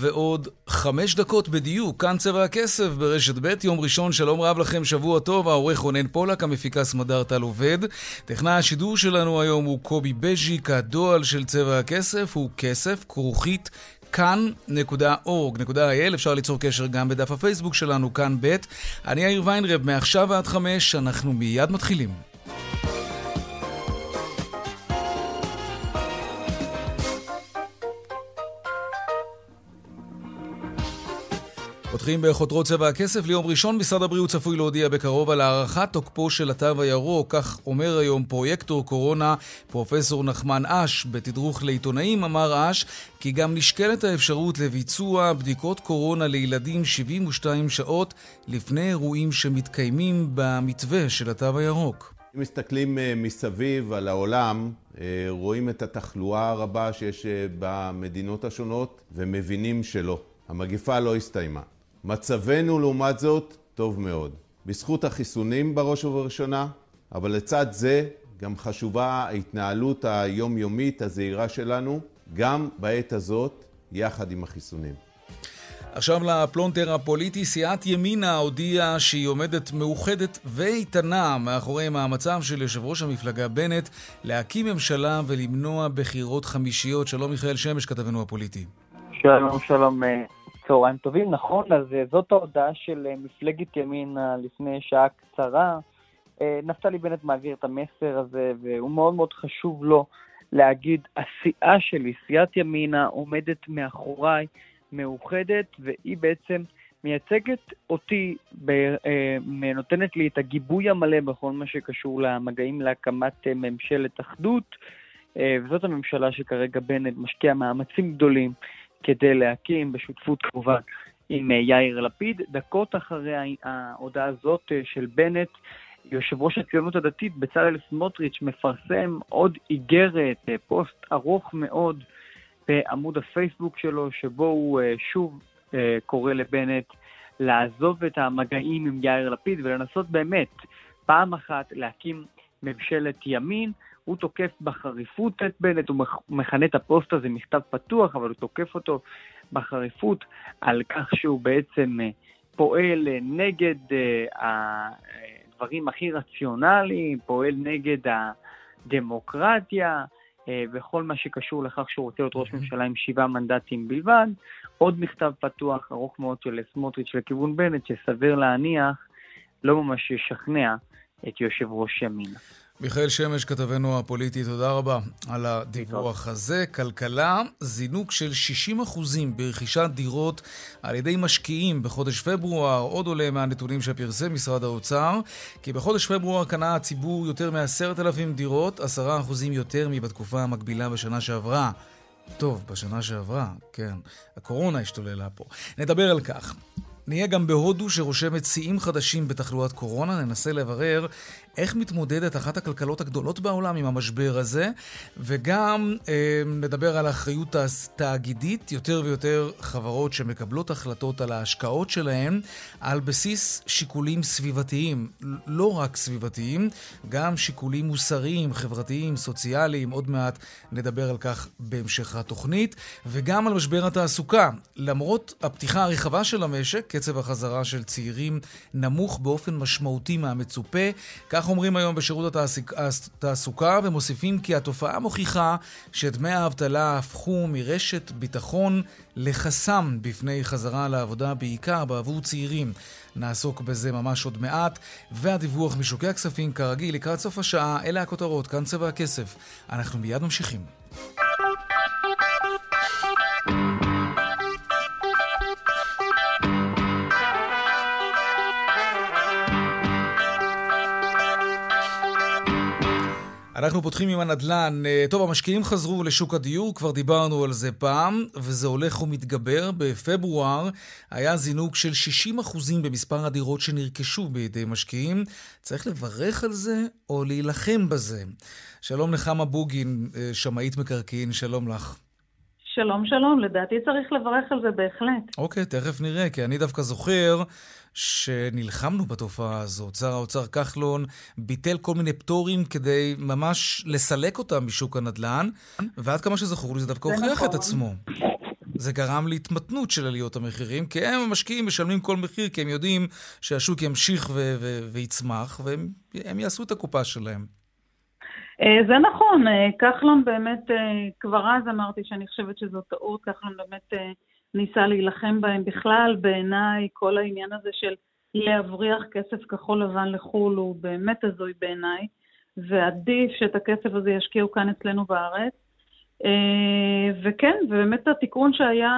ועוד חמש דקות בדיוק, כאן צבע הכסף ברשת ב', יום ראשון, שלום רב לכם, שבוע טוב, העורך רונן פולק, המפיקה סמדר טל עובד. טכנאי השידור שלנו היום הוא קובי בז'יק, הדועל של צבע הכסף הוא כסף, כרוכית כאן.org.il, אפשר ליצור קשר גם בדף הפייסבוק שלנו, כאן ב'. אני יאיר ויינרב, מעכשיו ועד חמש, אנחנו מיד מתחילים. פותחים בחותרות צבע הכסף ליום ראשון. משרד הבריאות צפוי להודיע בקרוב על הארכת תוקפו של התו הירוק. כך אומר היום פרויקטור קורונה, פרופסור נחמן אש. בתדרוך לעיתונאים אמר אש כי גם נשקלת האפשרות לביצוע בדיקות קורונה לילדים 72 שעות לפני אירועים שמתקיימים במתווה של התו הירוק. אם מסתכלים אה, מסביב על העולם, אה, רואים את התחלואה הרבה שיש אה, במדינות השונות ומבינים שלא. המגפה לא הסתיימה. מצבנו לעומת זאת טוב מאוד. בזכות החיסונים בראש ובראשונה, אבל לצד זה גם חשובה ההתנהלות היומיומית הזהירה שלנו, גם בעת הזאת, יחד עם החיסונים. עכשיו לפלונטר הפוליטי, סיעת ימינה הודיעה שהיא עומדת מאוחדת ואיתנה מאחורי מאמציו של יושב ראש המפלגה בנט להקים ממשלה ולמנוע בחירות חמישיות. שלום מיכאל שמש, כתבנו הפוליטי. שלום, שלום אה, צהריים טובים, נכון, אז אה, זאת ההודעה של אה, מפלגת ימינה לפני שעה קצרה. אה, נפתלי בנט מעביר את המסר הזה, והוא מאוד מאוד חשוב לו להגיד, הסיעה שלי, סיעת ימינה, עומדת מאחוריי, מאוחדת, והיא בעצם מייצגת אותי, נותנת לי את הגיבוי המלא בכל מה שקשור למגעים להקמת ממשלת אחדות, וזאת הממשלה שכרגע בנט משקיע מאמצים גדולים כדי להקים בשותפות כמובן עם אה, יאיר לפיד. דקות אחרי ההודעה הזאת אה, של בנט, יושב ראש הציונות הדתית בצלאל סמוטריץ' מפרסם עוד איגרת, אה, פוסט ארוך מאוד בעמוד הפייסבוק שלו, שבו הוא שוב קורא לבנט לעזוב את המגעים עם יאיר לפיד ולנסות באמת פעם אחת להקים ממשלת ימין. הוא תוקף בחריפות את בנט, הוא מכנה את הפוסט הזה מכתב פתוח, אבל הוא תוקף אותו בחריפות על כך שהוא בעצם אה, פועל אה, נגד אה, הדברים הכי רציונליים, פועל נגד הדמוקרטיה. וכל מה שקשור לכך שהוא רוצה להיות ראש ממשלה עם שבעה מנדטים בלבד. עוד מכתב פתוח ארוך מאוד של סמוטריץ' לכיוון בנט, שסביר להניח לא ממש ישכנע את יושב ראש ימינה. מיכאל שמש, כתבנו הפוליטי, תודה רבה על הדיווח הזה. כלכלה, זינוק של 60% ברכישת דירות על ידי משקיעים בחודש פברואר. עוד עולה מהנתונים שפרסם משרד האוצר, כי בחודש פברואר קנה הציבור יותר מ-10,000 דירות, 10% יותר מבתקופה המקבילה בשנה שעברה. טוב, בשנה שעברה, כן. הקורונה השתוללה פה. נדבר על כך. נהיה גם בהודו שרושמת שיאים חדשים בתחלואת קורונה, ננסה לברר איך מתמודדת אחת הכלכלות הגדולות בעולם עם המשבר הזה, וגם אה, נדבר על אחריות תאגידית, יותר ויותר חברות שמקבלות החלטות על ההשקעות שלהן על בסיס שיקולים סביבתיים, לא רק סביבתיים, גם שיקולים מוסריים, חברתיים, סוציאליים, עוד מעט נדבר על כך בהמשך התוכנית, וגם על משבר התעסוקה. למרות הפתיחה הרחבה של המשק, קצב החזרה של צעירים נמוך באופן משמעותי מהמצופה, כך אומרים היום בשירות התעסוקה ומוסיפים כי התופעה מוכיחה שדמי האבטלה הפכו מרשת ביטחון לחסם בפני חזרה לעבודה, בעיקר בעבור צעירים. נעסוק בזה ממש עוד מעט. והדיווח משוקי הכספים, כרגיל, לקראת סוף השעה, אלה הכותרות, כאן צבע הכסף. אנחנו מיד ממשיכים. אנחנו פותחים עם הנדל"ן. אה, טוב, המשקיעים חזרו לשוק הדיור, כבר דיברנו על זה פעם, וזה הולך ומתגבר. בפברואר היה זינוק של 60% במספר הדירות שנרכשו בידי משקיעים. צריך לברך על זה או להילחם בזה? שלום נחמה בוגין, אה, שמאית מקרקעין, שלום לך. שלום, שלום. לדעתי צריך לברך על זה בהחלט. אוקיי, תכף נראה, כי אני דווקא זוכר שנלחמנו בתופעה הזאת. שר האוצר כחלון ביטל כל מיני פטורים כדי ממש לסלק אותם משוק הנדל"ן, ועד כמה שזכור לי זה דווקא הוכיח נכון. את עצמו. זה גרם להתמתנות של עליות המחירים, כי הם המשקיעים משלמים כל מחיר, כי הם יודעים שהשוק ימשיך ו- ו- ויצמח, והם יעשו את הקופה שלהם. אה, זה נכון, אה, כחלון באמת, אה, כבר אז אמרתי שאני חושבת שזו טעות, כחלון באמת ניסה להילחם בהם בכלל. בעיניי, כל העניין הזה של להבריח כסף כחול לבן לחו"ל הוא באמת הזוי בעיניי, ועדיף שאת הכסף הזה ישקיעו כאן אצלנו בארץ. וכן, ובאמת התיקון שהיה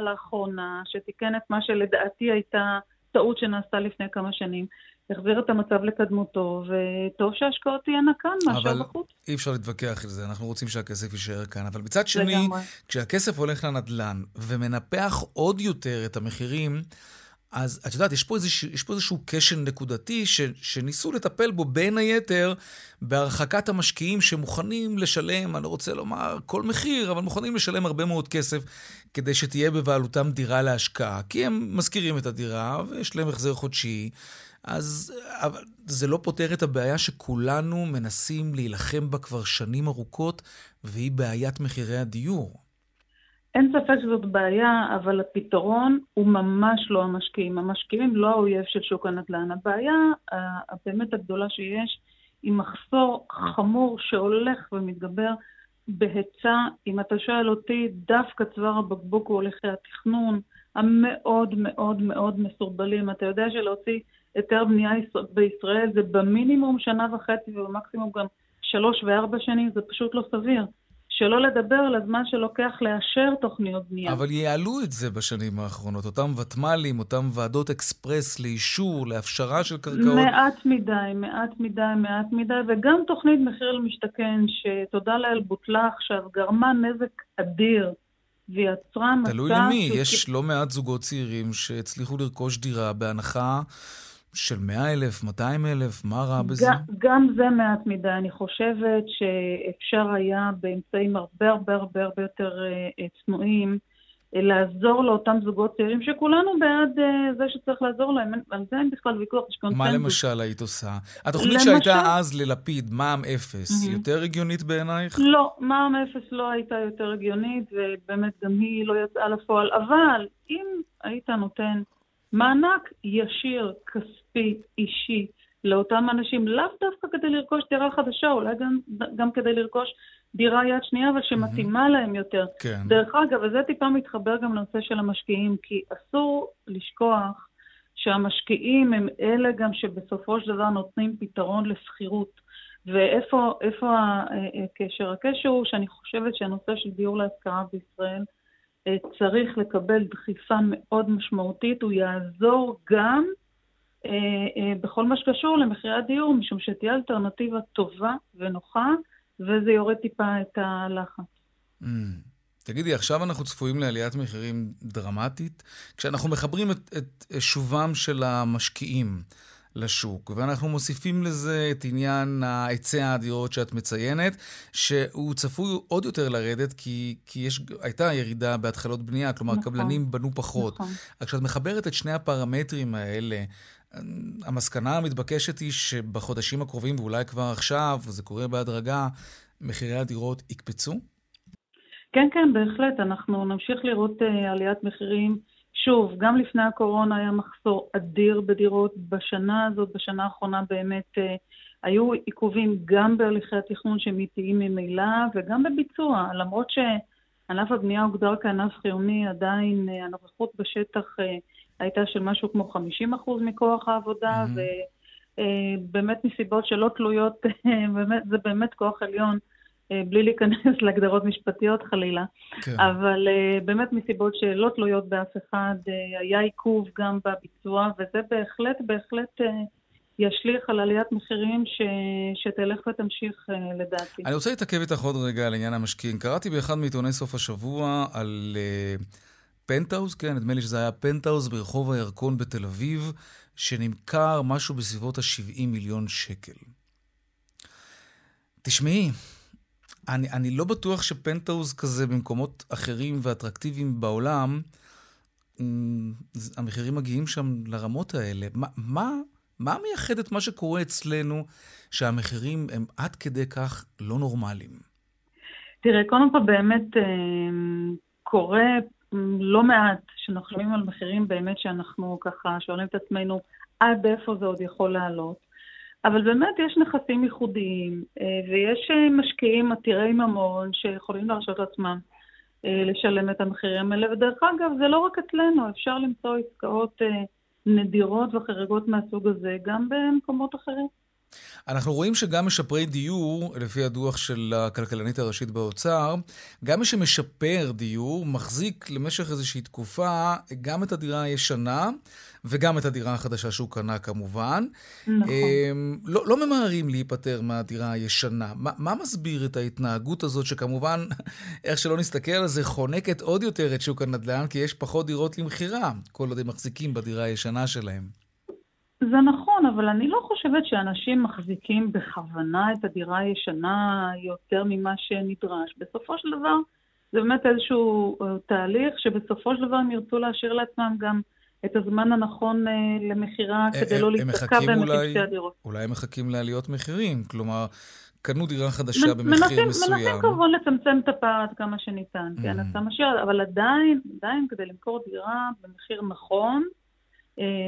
לאחרונה, שתיקן את מה שלדעתי הייתה טעות שנעשתה לפני כמה שנים, החזיר את המצב לקדמותו, וטוב שההשקעות תהיינה כאן מאשר בחוץ. אבל אי אפשר להתווכח על זה, אנחנו רוצים שהכסף יישאר כאן. אבל מצד שני, לגמרי. כשהכסף הולך לנדל"ן ומנפח עוד יותר את המחירים, אז את יודעת, יש פה, איזוש, יש פה איזשהו כשל נקודתי ש, שניסו לטפל בו בין היתר בהרחקת המשקיעים שמוכנים לשלם, אני לא רוצה לומר כל מחיר, אבל מוכנים לשלם הרבה מאוד כסף כדי שתהיה בבעלותם דירה להשקעה. כי הם משכירים את הדירה ויש להם החזר חודשי. אז אבל זה לא פותר את הבעיה שכולנו מנסים להילחם בה כבר שנים ארוכות, והיא בעיית מחירי הדיור. אין ספק שזאת בעיה, אבל הפתרון הוא ממש לא המשקיעים. המשקיעים לא האויב של שוק הנדל"ן. הבעיה הבאמת הגדולה שיש היא מחסור חמור שהולך ומתגבר בהיצע. אם אתה שואל אותי, דווקא צוואר הבקבוק הוא הולכי התכנון המאוד מאוד מאוד מסורבלים. אתה יודע שלהוציא היתר בנייה בישראל זה במינימום שנה וחצי ובמקסימום גם שלוש וארבע שנים, זה פשוט לא סביר. שלא לדבר על הזמן שלוקח לאשר תוכניות בנייה. אבל יעלו את זה בשנים האחרונות, אותם ותמ"לים, אותם ועדות אקספרס לאישור, להפשרה של קרקעות. מעט מדי, מעט מדי, מעט מדי, וגם תוכנית מחיר למשתכן, שתודה לאל בוטלה עכשיו, גרמה נזק אדיר. ויצרה מצב... תלוי למי, יש לא מעט זוגות צעירים שהצליחו לרכוש דירה בהנחה של 100 אלף, 200 אלף, מה רע בזה? גם, גם זה מעט מדי. אני חושבת שאפשר היה באמצעים הרבה הרבה הרבה הרבה יותר אה, צנועים אה, לעזור לאותם זוגות צעירים, שכולנו בעד אה, זה שצריך לעזור להם, על זה אין בכלל ויכוח, יש קונצנזוס. מה למשל היית עושה? התוכנית למשל... שהייתה אז ללפיד, מע"מ אפס, mm-hmm. יותר הגיונית בעינייך? לא, מע"מ אפס לא הייתה יותר הגיונית, ובאמת גם היא לא יצאה לפועל, אבל אם היית נותן... מענק ישיר, כספי, אישי, לאותם אנשים, לאו דווקא כדי לרכוש דירה חדשה, אולי גם, גם כדי לרכוש דירה יד שנייה, אבל שמתאימה mm-hmm. להם יותר. כן. דרך אגב, וזה טיפה מתחבר גם לנושא של המשקיעים, כי אסור לשכוח שהמשקיעים הם אלה גם שבסופו של דבר נותנים פתרון לשכירות. ואיפה הקשר? הקשר הוא שאני חושבת שהנושא של דיור להשכרה בישראל אה, צריך לקבל דחיפה מאוד משמעותית, הוא יעזור גם אה, אה, בכל מה שקשור למחירי הדיור, משום שתהיה אלטרנטיבה טובה ונוחה, וזה יורד טיפה את הלחץ. Mm. תגידי, עכשיו אנחנו צפויים לעליית מחירים דרמטית? כשאנחנו מחברים את, את שובם של המשקיעים לשוק. ואנחנו מוסיפים לזה את עניין היצע הדירות שאת מציינת, שהוא צפוי עוד יותר לרדת, כי, כי יש, הייתה ירידה בהתחלות בנייה, כלומר, נכון, קבלנים בנו פחות. נכון. כשאת מחברת את שני הפרמטרים האלה, המסקנה המתבקשת היא שבחודשים הקרובים, ואולי כבר עכשיו, וזה קורה בהדרגה, מחירי הדירות יקפצו? כן, כן, בהחלט. אנחנו נמשיך לראות uh, עליית מחירים. שוב, גם לפני הקורונה היה מחסור אדיר בדירות. בשנה הזאת, בשנה האחרונה באמת אה, היו עיכובים גם בהליכי התכנון שהם איטיים ממילא וגם בביצוע. למרות שענף הבנייה הוגדר כענף חיוני, עדיין אה, הנוכחות בשטח אה, הייתה של משהו כמו 50% מכוח העבודה, mm-hmm. ובאמת אה, מסיבות שלא תלויות, באמת, זה באמת כוח עליון. אה, בלי להיכנס להגדרות משפטיות חלילה, כן. אבל uh, באמת מסיבות שלא תלויות באף אחד, uh, היה עיכוב גם בביצוע, וזה בהחלט, בהחלט ישליך על עליית מחירים ש... שתלך ותמשיך לדעתי. אני רוצה להתעכב איתך עוד רגע על עניין המשקיעים. קראתי באחד מעיתוני סוף השבוע על פנטהאוז, כן, נדמה לי שזה היה פנטהאוז ברחוב הירקון בתל אביב, שנמכר משהו בסביבות ה-70 מיליון שקל. תשמעי, אני, אני לא בטוח שפנטהאוז כזה במקומות אחרים ואטרקטיביים בעולם, המחירים מגיעים שם לרמות האלה. מה, מה, מה מייחד את מה שקורה אצלנו, שהמחירים הם עד כדי כך לא נורמליים? תראה, קודם כל באמת אה, קורה לא מעט שאנחנו שומעים על מחירים באמת שאנחנו ככה שואלים את עצמנו עד איפה זה עוד יכול לעלות. אבל באמת יש נכסים ייחודיים, אה, ויש אה, משקיעים עתירי ממון שיכולים להרשות לעצמם אה, לשלם את המחירים האלה. ודרך אגב, זה לא רק אצלנו, אפשר למצוא עסקאות נדירות וחריגות מהסוג הזה גם במקומות אחרים. אנחנו רואים שגם משפרי דיור, לפי הדוח של הכלכלנית הראשית באוצר, גם מי שמשפר דיור מחזיק למשך איזושהי תקופה גם את הדירה הישנה וגם את הדירה החדשה שהוא קנה כמובן. נכון. אמ, לא, לא ממהרים להיפטר מהדירה הישנה. מה, מה מסביר את ההתנהגות הזאת, שכמובן, איך שלא נסתכל על זה, חונקת עוד יותר את שוק הנדל"ן, כי יש פחות דירות למכירה, כל עוד הם מחזיקים בדירה הישנה שלהם. זה נכון, אבל אני לא חושבת שאנשים מחזיקים בכוונה את הדירה הישנה יותר ממה שנדרש. בסופו של דבר, זה באמת איזשהו אה, תהליך שבסופו של דבר הם ירצו להשאיר לעצמם גם את הזמן הנכון אה, למכירה אה, כדי לא להסתכל בהם בשתי הדירות. אולי הם מחכים לעליות מחירים, כלומר, קנו דירה חדשה במחיר מנסים, מסוים. מנסים כמובן לצמצם את הפער עד כמה שניתן, כן, mm. כן, אתה משאיר, אבל עדיין, עדיין כדי למכור דירה במחיר נכון,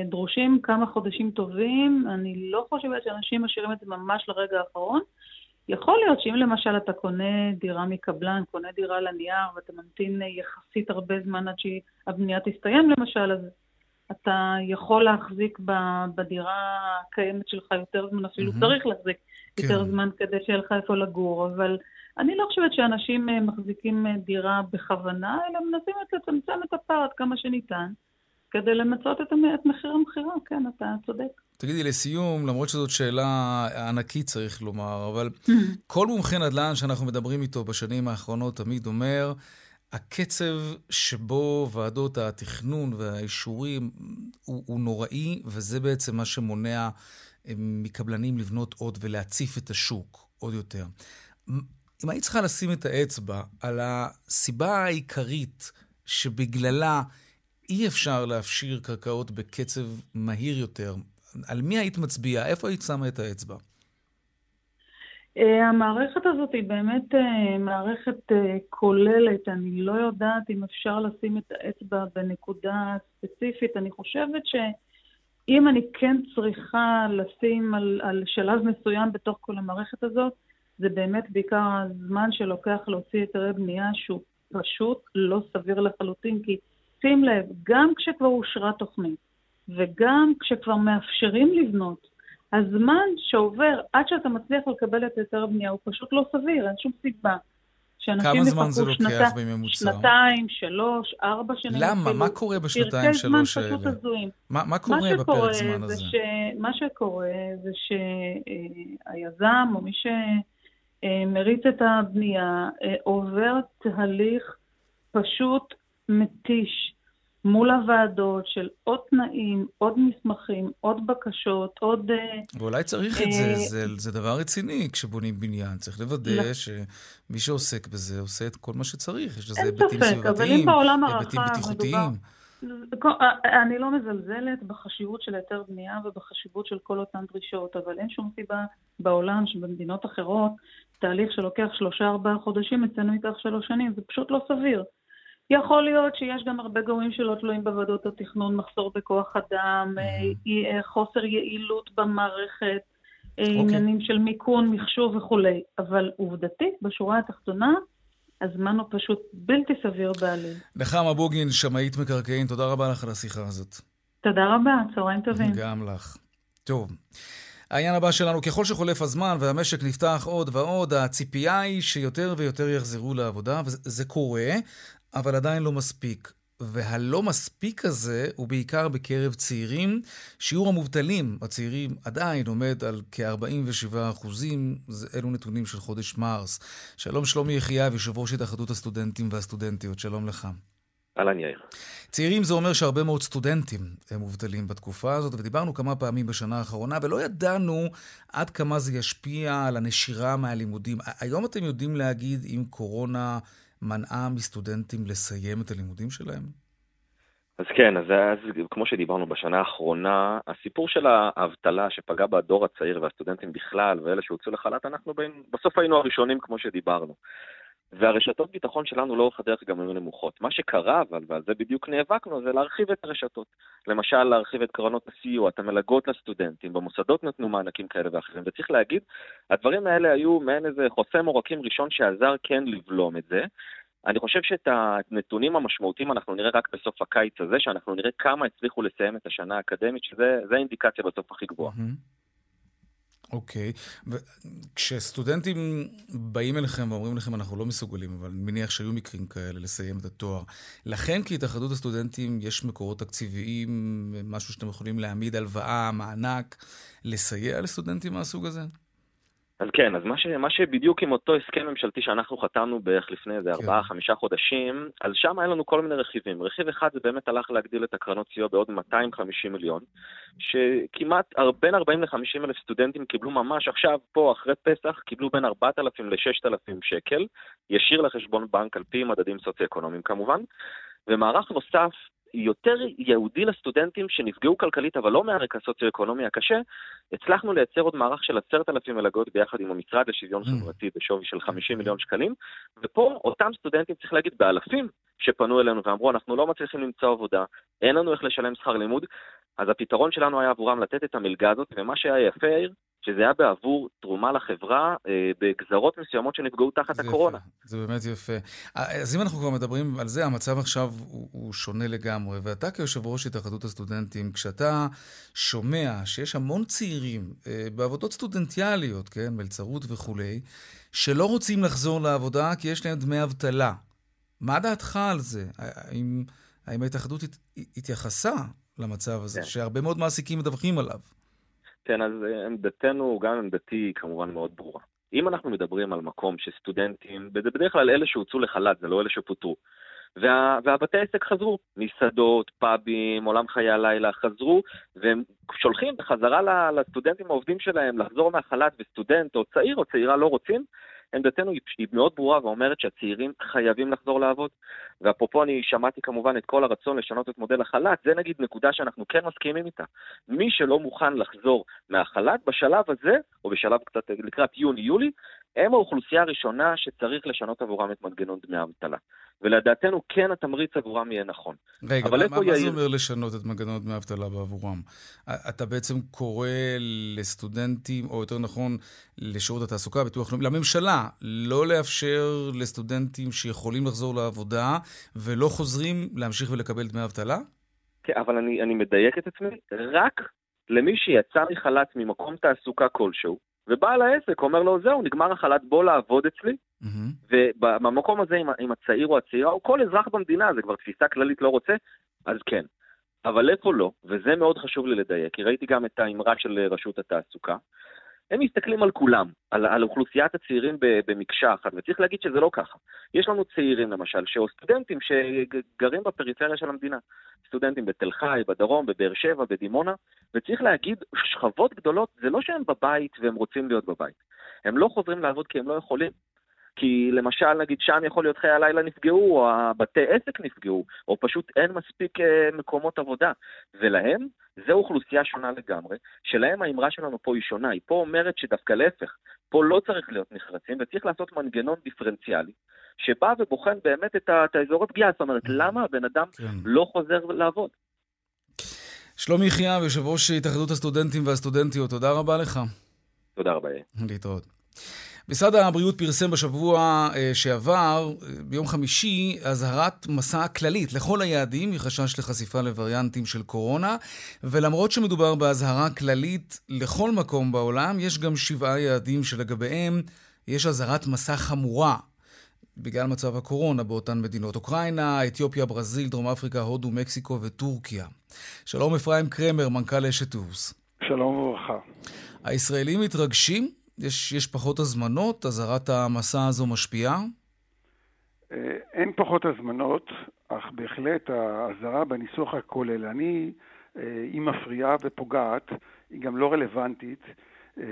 דרושים כמה חודשים טובים, אני לא חושבת שאנשים משאירים את זה ממש לרגע האחרון. יכול להיות שאם למשל אתה קונה דירה מקבלן, קונה דירה לנייר, ואתה ממתין יחסית הרבה זמן עד שהבנייה תסתיים למשל, אז אתה יכול להחזיק בדירה הקיימת שלך יותר זמן, אפילו mm-hmm. צריך להחזיק כן. יותר זמן כדי שיהיה לך איפה לגור, אבל אני לא חושבת שאנשים אה, מחזיקים אה, דירה בכוונה, אלא מנסים לצמצם את הפער עד כמה שניתן. כדי למצות את, את מחיר המכירה, כן, אתה צודק. תגידי, לסיום, למרות שזאת שאלה ענקית, צריך לומר, אבל. כל מומחה נדל"ן שאנחנו מדברים איתו בשנים האחרונות תמיד אומר, הקצב שבו ועדות התכנון והאישורים הוא, הוא נוראי, וזה בעצם מה שמונע מקבלנים לבנות עוד ולהציף את השוק עוד יותר. אם היית צריכה לשים את האצבע על הסיבה העיקרית שבגללה אי אפשר להפשיר קרקעות בקצב מהיר יותר. על מי היית מצביעה? איפה היית שמה את האצבע? אה, המערכת הזאת היא באמת אה, מערכת אה, כוללת. אני לא יודעת אם אפשר לשים את האצבע בנקודה ספציפית. אני חושבת שאם אני כן צריכה לשים על, על שלב מסוים בתוך כל המערכת הזאת, זה באמת בעיקר הזמן שלוקח להוציא היתרי בנייה שהוא פשוט לא סביר לחלוטין, כי שים לב, גם כשכבר אושרה תוכנית וגם כשכבר מאפשרים לבנות, הזמן שעובר עד שאתה מצליח לקבל את היתר הבנייה הוא פשוט לא סביר, אין שום סיבה. כמה זמן זה לוקח שנתה, בממוצע? שנתיים, שלוש, ארבע שנים. למה? אפילו. מה קורה בשנתיים, שלוש האלה? פרקי זמן פשוט הזויים. מה, מה קורה מה בפרק זמן הזה? ש... מה שקורה זה שהיזם או מי שמריץ את הבנייה אה, עובר תהליך פשוט מתיש מול הוועדות של עוד תנאים, עוד מסמכים, עוד בקשות, עוד... אה, ואולי צריך את זה, אה, זה, זה דבר רציני כשבונים בניין. צריך לוודא לא. שמי שעוסק בזה עושה את כל מה שצריך. יש לזה היבטים סביבתיים, היבטים בטיחותיים. אה, אני לא מזלזלת בחשיבות של היתר בנייה ובחשיבות של כל אותן דרישות, אבל אין שום סיבה בעולם שבמדינות אחרות תהליך שלוקח שלושה-ארבעה חודשים, אצלנו ייקח שלוש שנים, זה פשוט לא סביר. יכול להיות שיש גם הרבה גורמים שלא תלויים בוועדות התכנון, מחסור בכוח אדם, mm-hmm. חוסר יעילות במערכת, okay. אוקיי. עניינים של מיכון, מחשוב וכולי. אבל עובדתית, בשורה התחתונה, הזמן הוא פשוט בלתי סביר בעליל. נחמה בוגין, שמאית מקרקעין, תודה רבה לך על השיחה הזאת. תודה רבה, צהריים טובים. גם לך. טוב. העניין הבא שלנו, ככל שחולף הזמן והמשק נפתח עוד ועוד, הציפייה היא שיותר ויותר יחזרו לעבודה, וזה קורה, אבל עדיין לא מספיק. והלא מספיק הזה הוא בעיקר בקרב צעירים. שיעור המובטלים הצעירים עדיין עומד על כ-47 אחוזים, אלו נתונים של חודש מרס. שלום שלומי יחייב, יושב ראש התאחדות הסטודנטים והסטודנטיות, שלום לך. אהלן יאיר. צעירים זה אומר שהרבה מאוד סטודנטים הם מובטלים בתקופה הזאת, ודיברנו כמה פעמים בשנה האחרונה, ולא ידענו עד כמה זה ישפיע על הנשירה מהלימודים. היום אתם יודעים להגיד אם קורונה מנעה מסטודנטים לסיים את הלימודים שלהם? אז כן, אז, אז כמו שדיברנו בשנה האחרונה, הסיפור של האבטלה שפגע בדור הצעיר והסטודנטים בכלל, ואלה שהוצאו לחל"ת, אנחנו בין, בסוף היינו הראשונים כמו שדיברנו. והרשתות ביטחון שלנו לאורך הדרך גם היו נמוכות. מה שקרה, אבל, ועל זה בדיוק נאבקנו, זה להרחיב את הרשתות. למשל, להרחיב את קרנות הסיוע, את המלגות לסטודנטים, במוסדות נתנו מענקים כאלה ואחרים, וצריך להגיד, הדברים האלה היו מעין איזה חוסם עורקים ראשון שעזר כן לבלום את זה. אני חושב שאת הנתונים המשמעותיים אנחנו נראה רק בסוף הקיץ הזה, שאנחנו נראה כמה הצליחו לסיים את השנה האקדמית, שזה האינדיקציה בסוף הכי גבוהה. Mm-hmm. אוקיי, וכשסטודנטים באים אליכם ואומרים לכם, אנחנו לא מסוגלים, אבל אני מניח שהיו מקרים כאלה לסיים את התואר. לכן כהתאחדות הסטודנטים יש מקורות תקציביים, משהו שאתם יכולים להעמיד הלוואה, מענק, לסייע לסטודנטים מהסוג הזה? אז כן, אז מה, ש, מה שבדיוק עם אותו הסכם ממשלתי שאנחנו חתמנו בערך לפני איזה כן. ארבעה, חמישה חודשים, אז שם היה לנו כל מיני רכיבים. רכיב אחד זה באמת הלך להגדיל את הקרנות סיוע בעוד 250 מיליון, שכמעט בין 40 ל-50 אלף סטודנטים קיבלו ממש עכשיו, פה, אחרי פסח, קיבלו בין 4,000 ל-6,000 שקל, ישיר לחשבון בנק על פי מדדים סוציו-אקונומיים כמובן. ומערך נוסף יותר ייעודי לסטודנטים שנפגעו כלכלית אבל לא מהרקע הסוציו-אקונומי הקשה, הצלחנו לייצר עוד מערך של עשרת אלפים מלגות ביחד עם המשרד לשוויון mm. חברתי בשווי של 50 מיליון שקלים, ופה אותם סטודנטים, צריך להגיד, באלפים שפנו אלינו ואמרו, אנחנו לא מצליחים למצוא עבודה, אין לנו איך לשלם שכר לימוד, אז הפתרון שלנו היה עבורם לתת את המלגה הזאת, ומה שהיה יפה, יאיר, שזה היה בעבור תרומה לחברה אה, בגזרות מסוימות שנפגעו תחת הקורונה. יפה, זה באמת יפה. אז אם אנחנו כבר מדברים על זה, המצב עכשיו הוא, הוא שונה לגמרי, ואתה כיושב ראש התאחדות הסטודנטים, כשאתה שומע שיש המון צעירים אה, בעבודות סטודנטיאליות, כן, מלצרות וכולי, שלא רוצים לחזור לעבודה כי יש להם דמי אבטלה. מה דעתך על זה? האם, האם ההתאחדות הת, התייחסה למצב הזה, כן. שהרבה מאוד מעסיקים מדווחים עליו? כן, אז אה, עמדתנו, גם עמדתי, כמובן מאוד ברורה. אם אנחנו מדברים על מקום שסטודנטים, זה בדרך כלל אלה שהוצאו לחל"ת, זה לא אלה שפוטרו. וה, והבתי עסק חזרו, מסעדות, פאבים, עולם חיי הלילה חזרו, והם שולחים בחזרה לסטודנטים העובדים שלהם לחזור מהחל"ת, וסטודנט או צעיר או צעירה לא רוצים, עמדתנו היא מאוד ברורה ואומרת שהצעירים חייבים לחזור לעבוד. ואפרופו, אני שמעתי כמובן את כל הרצון לשנות את מודל החל"ת, זה נגיד נקודה שאנחנו כן מסכימים איתה. מי שלא מוכן לחזור מהחל"ת, בשלב הזה, או בשלב קצת לקראת יוני-יולי, הם האוכלוסייה הראשונה שצריך לשנות עבורם את מנגנון דמי האבטלה. ולדעתנו כן התמריץ עבורם יהיה נכון. רגע, מה, מה יאיר... זה אומר לשנות את מנגנון דמי האבטלה בעבורם? אתה בעצם קורא לסטודנטים, או יותר נכון, לשירות התעסוקה, ביטוח לאומי, לממשלה, לא לאפשר לסטודנטים שיכולים לחזור לעבודה ולא חוזרים להמשיך ולקבל דמי אבטלה? כן, אבל אני, אני מדייק את עצמי, רק למי שיצא מחל"ת ממקום תעסוקה כלשהו, ובעל העסק אומר לו, זהו, נגמר החל"ת, בוא לעבוד אצלי. Mm-hmm. ובמקום הזה, עם הצעיר או הצעירה, או כל אזרח במדינה, זה כבר תפיסה כללית לא רוצה, אז כן. אבל איפה לא, וזה מאוד חשוב לי לדייק, כי ראיתי גם את האמרה של רשות התעסוקה, הם מסתכלים על כולם, על, על אוכלוסיית הצעירים במקשה אחת, וצריך להגיד שזה לא ככה. יש לנו צעירים למשל, או סטודנטים שגרים בפריפריה של המדינה. סטודנטים בתל חי, בדרום, בבאר שבע, בדימונה, וצריך להגיד, שכבות גדולות, זה לא שהם בבית והם רוצים להיות בבית. הם לא חוזרים לעבוד כי הם לא יכולים. כי למשל, נגיד, שם יכול להיות חיי הלילה נפגעו, או הבתי עסק נפגעו, או פשוט אין מספיק אה, מקומות עבודה. ולהם, זו אוכלוסייה שונה לגמרי, שלהם האמרה שלנו פה היא שונה. היא פה אומרת שדווקא להפך, פה לא צריך להיות נחרצים, וצריך לעשות מנגנון דיפרנציאלי, שבא ובוחן באמת את, את האזורי פגיעה. זאת אומרת, למה הבן אדם כן. לא חוזר לעבוד? שלומי יחיאב, יושב ראש התאחדות הסטודנטים והסטודנטיות, תודה רבה לך. תודה רבה. להתראות. משרד הבריאות פרסם בשבוע אה, שעבר, אה, ביום חמישי, אזהרת מסע כללית לכל היעדים מחשש לחשיפה לווריאנטים של קורונה, ולמרות שמדובר באזהרה כללית לכל מקום בעולם, יש גם שבעה יעדים שלגביהם יש אזהרת מסע חמורה. בגלל מצב הקורונה באותן מדינות. אוקראינה, אתיופיה, ברזיל, דרום אפריקה, הודו, מקסיקו וטורקיה. שלום אפרים קרמר, מנכ"ל אשת טוס. שלום וברכה. הישראלים מתרגשים? יש, יש פחות הזמנות? אזהרת המסע הזו משפיעה? אה, אין פחות הזמנות, אך בהחלט האזהרה בניסוח הכוללני אה, היא מפריעה ופוגעת, היא גם לא רלוונטית, אה,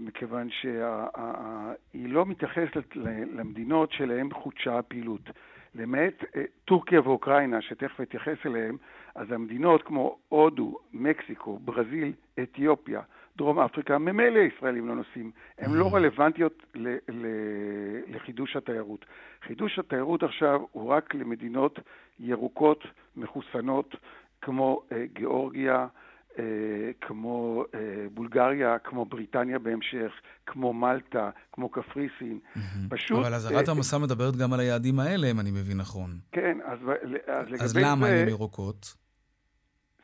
מכיוון שהיא לא מתייחסת למדינות שלהן חודשה הפעילות. למעט טורקיה ואוקראינה, שתכף אתייחס אליהן, אז המדינות כמו הודו, מקסיקו, ברזיל, אתיופיה, דרום אפריקה, ממילא ישראלים לא נוסעים. הן לא רלוונטיות ל- ל- לחידוש התיירות. חידוש התיירות עכשיו הוא רק למדינות ירוקות, מחוסנות, כמו אה, גיאורגיה, אה, כמו אה, בולגריה, כמו בריטניה בהמשך, כמו מלטה, כמו קפריסין. פשוט... אבל אזהרת אה, המסע מדברת גם על היעדים האלה, אם אני מבין נכון. כן, אז, אז לגבי אז למה. הן ירוקות?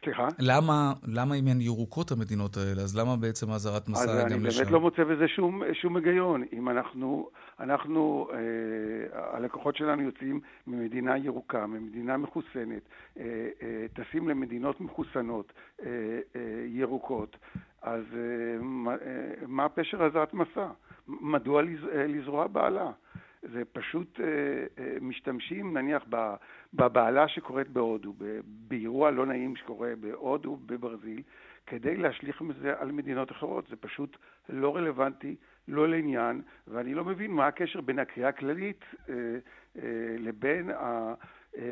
סליחה? למה, למה אם הן ירוקות המדינות האלה? אז למה בעצם אזהרת מסע גם לשם? אז אני באמת לא מוצא בזה שום, שום היגיון. אם אנחנו, אנחנו אה, הלקוחות שלנו יוצאים ממדינה ירוקה, ממדינה מחוסנת, אה, אה, טסים למדינות מחוסנות, אה, אה, ירוקות, אז אה, מה, אה, מה פשר אזהרת מסע? מדוע לז, אה, לזרוע בעלה? זה פשוט אה, אה, משתמשים נניח בבעלה שקורית בהודו, באירוע לא נעים שקורה בהודו, בברזיל, כדי להשליך מזה על מדינות אחרות. זה פשוט לא רלוונטי, לא לעניין, ואני לא מבין מה הקשר בין הקריאה הכללית אה, לבין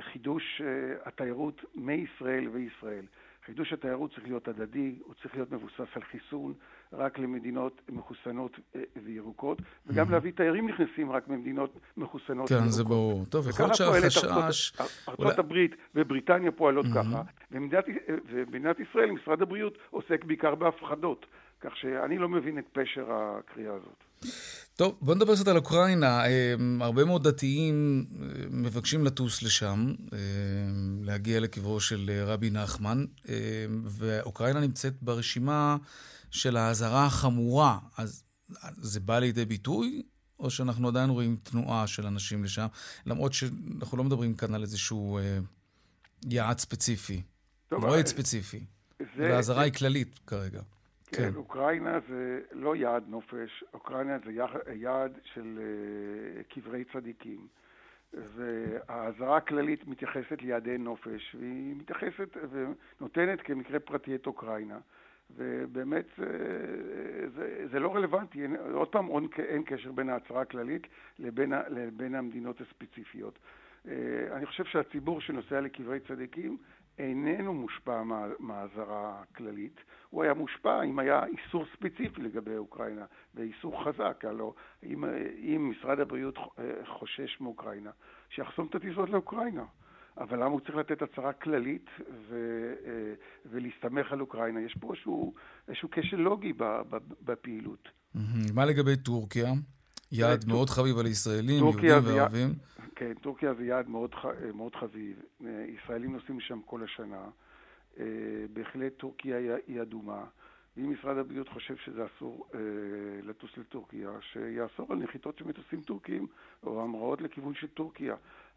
חידוש התיירות מישראל וישראל. חידוש התיירות צריך להיות הדדי, הוא צריך להיות מבוסס על חיסון רק למדינות מחוסנות אה, וירוקות, וגם להביא תיירים נכנסים רק ממדינות מחוסנות וירוקות. כן, זה ברור. טוב, יכול להיות שהחשש... ארצות הברית ובריטניה פועלות ככה, ומדינת ישראל, משרד הבריאות, עוסק בעיקר בהפחדות. כך שאני לא מבין את פשר הקריאה הזאת. טוב, בוא נדבר קצת על אוקראינה. אה, הרבה מאוד דתיים אה, מבקשים לטוס לשם, להגיע לקברו של רבי נחמן, ואוקראינה נמצאת ברשימה של האזהרה החמורה. אז זה בא לידי ביטוי, או שאנחנו עדיין רואים תנועה של אנשים לשם, למרות שאנחנו לא מדברים כאן על איזשהו יעד ספציפי, מועד ספציפי. והאזהרה היא כללית כרגע. כן. כן, אוקראינה זה לא יעד נופש, אוקראינה זה יעד של uh, קברי צדיקים. והאזהרה הכללית מתייחסת ליעדי נופש, והיא מתייחסת ונותנת כמקרה פרטי את אוקראינה. ובאמת זה, אה, זה, זה לא רלוונטי, עוד פעם אין קשר בין ההצהרה הכללית לבין, לבין המדינות הספציפיות. אה, אני חושב שהציבור שנוסע לקברי צדיקים איננו מושפע מהאזהרה הכללית, הוא היה מושפע אם היה איסור ספציפי לגבי אוקראינה, ואיסור חזק, הלוא אם, אם משרד הבריאות חושש מאוקראינה, שיחסום את הטיסות לאוקראינה. אבל למה הוא צריך לתת הצהרה כללית ו, ולהסתמך על אוקראינה? יש פה איזשהו, איזשהו כשל לוגי בפעילות. מה לגבי טורקיה? יעד מאוד חביב על ישראלים, יהודים וערבים. כן, טורקיה זה יעד מאוד, מאוד חביב. ישראלים נוסעים שם כל השנה. אה, בהחלט טורקיה היא אדומה. ואם משרד הבריאות חושב שזה אסור אה, לטוס לטורקיה, שיאסור על נחיתות של מטוסים טורקיים או המראות לכיוון של טורקיה.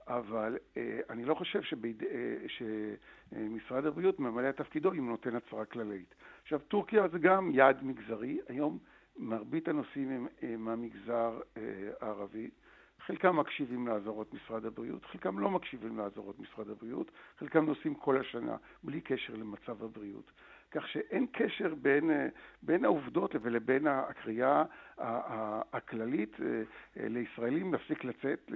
אבל אה, אני לא חושב שביד, אה, שמשרד הבריאות ממלא את תפקידו אם נותן הצהרה כללית. עכשיו, טורקיה זה גם יעד מגזרי. היום מרבית הנוסעים הם, הם מהמגזר אה, הערבי. חלקם מקשיבים לאזהרות משרד הבריאות, חלקם לא מקשיבים לאזהרות משרד הבריאות, חלקם נוסעים כל השנה בלי קשר למצב הבריאות. כך שאין קשר בין, אה, בין העובדות ולבין הקריאה הכללית אה, אה, לישראלים להפסיק לצאת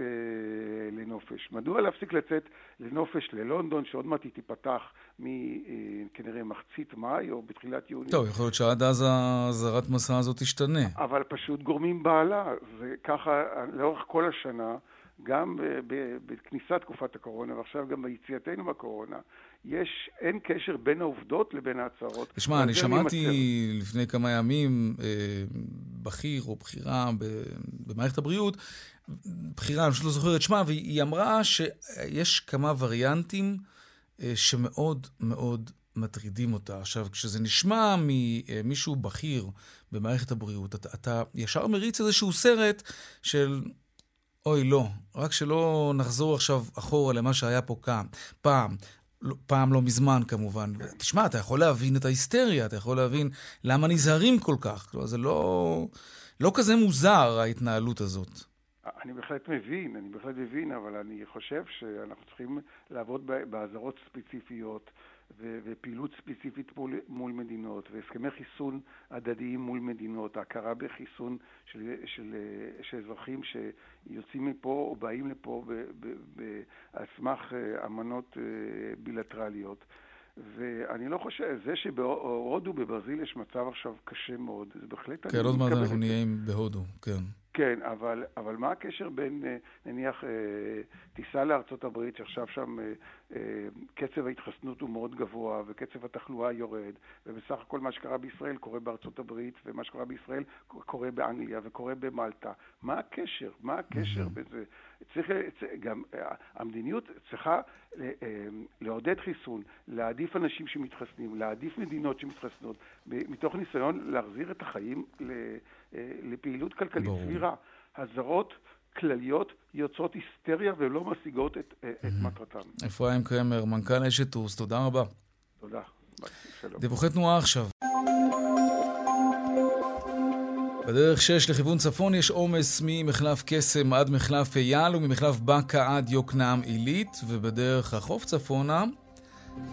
לנופש. מדוע להפסיק לצאת לנופש ללונדון, שעוד מעט היא תיפתח מכנראה מחצית מאי או בתחילת יוני? טוב, יכול להיות שעד אז האזהרת מסע הזאת תשתנה. אבל פשוט גורמים בעלה, וככה לאורך כל השנה. גם בכניסת תקופת הקורונה ועכשיו גם ביציאתנו מהקורונה, יש, אין קשר בין העובדות לבין ההצהרות. תשמע, אני שמעתי אני לפני כמה ימים אה, בכיר או בכירה במערכת הבריאות, בכירה, אני פשוט לא זוכר את שמה, והיא אמרה שיש כמה וריאנטים אה, שמאוד מאוד מטרידים אותה. עכשיו, כשזה נשמע ממישהו בכיר במערכת הבריאות, אתה, אתה ישר מריץ איזשהו סרט של אוי, לא. רק שלא נחזור עכשיו אחורה למה שהיה פה כאן. פעם. לא, פעם לא מזמן כמובן. תשמע, אתה יכול להבין את ההיסטריה, אתה יכול להבין למה נזהרים כל כך. כלומר, זה לא, לא כזה מוזר, ההתנהלות הזאת. אני בהחלט מבין, אני בהחלט מבין, אבל אני חושב שאנחנו צריכים לעבוד באזהרות ספציפיות ו- ופעילות ספציפית מול, מול מדינות והסכמי חיסון הדדיים מול מדינות, ההכרה בחיסון של, של, של אזרחים שיוצאים מפה או באים לפה על סמך אה, אמנות אה, בילטרליות. ואני לא חושב, זה שבהודו, בברזיל יש מצב עכשיו קשה מאוד, זה בהחלט... כן, עוד מעט אנחנו נהיה בהודו, כן. כן, אבל, אבל מה הקשר בין, אה, נניח, אה, טיסה לארצות הברית, שעכשיו שם אה, קצב ההתחסנות הוא מאוד גבוה וקצב התחלואה יורד, ובסך הכל מה שקרה בישראל קורה בארצות הברית, ומה שקורה בישראל קורה באנגליה וקורה במלטה. מה הקשר? מה הקשר בזה? צריך, גם, המדיניות צריכה לעודד חיסון, להעדיף אנשים שמתחסנים, להעדיף מדינות שמתחסנות, מתוך ניסיון להחזיר את החיים לפעילות כלכלית ברור. סבירה. הזרות כלליות יוצרות היסטריה ולא משיגות את, mm-hmm. את מטרתן. אפרים קרמר, מנכ"ל אשת טוס, תודה רבה. תודה. שלום. דיווחי תנועה עכשיו. בדרך 6 לכיוון צפון יש עומס ממחלף קסם עד מחלף אייל וממחלף בקה עד יוקנעם עילית, ובדרך החוף צפונה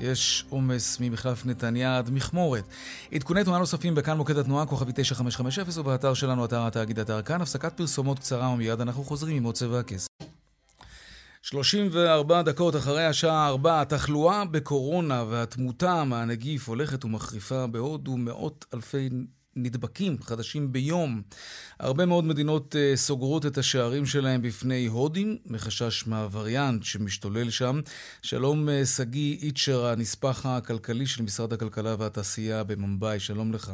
יש עומס ממחלף נתניה עד מכמורת. עדכוני תנועה נוספים בכאן מוקד התנועה, כוכבי 9550, ובאתר שלנו, אתר התאגיד אתר כאן. הפסקת פרסומות קצרה ומיד אנחנו חוזרים עם עוד צבע הכסף. 34 דקות אחרי השעה 4, התחלואה בקורונה והתמותה מהנגיף הולכת ומחריפה בהודו מאות אלפי נדבקים חדשים ביום. הרבה מאוד מדינות uh, סוגרות את השערים שלהם בפני הודים, מחשש מהווריאנט שמשתולל שם. שלום uh, שגיא איצ'ר, הנספח הכלכלי של משרד הכלכלה והתעשייה במומבאי, שלום לך.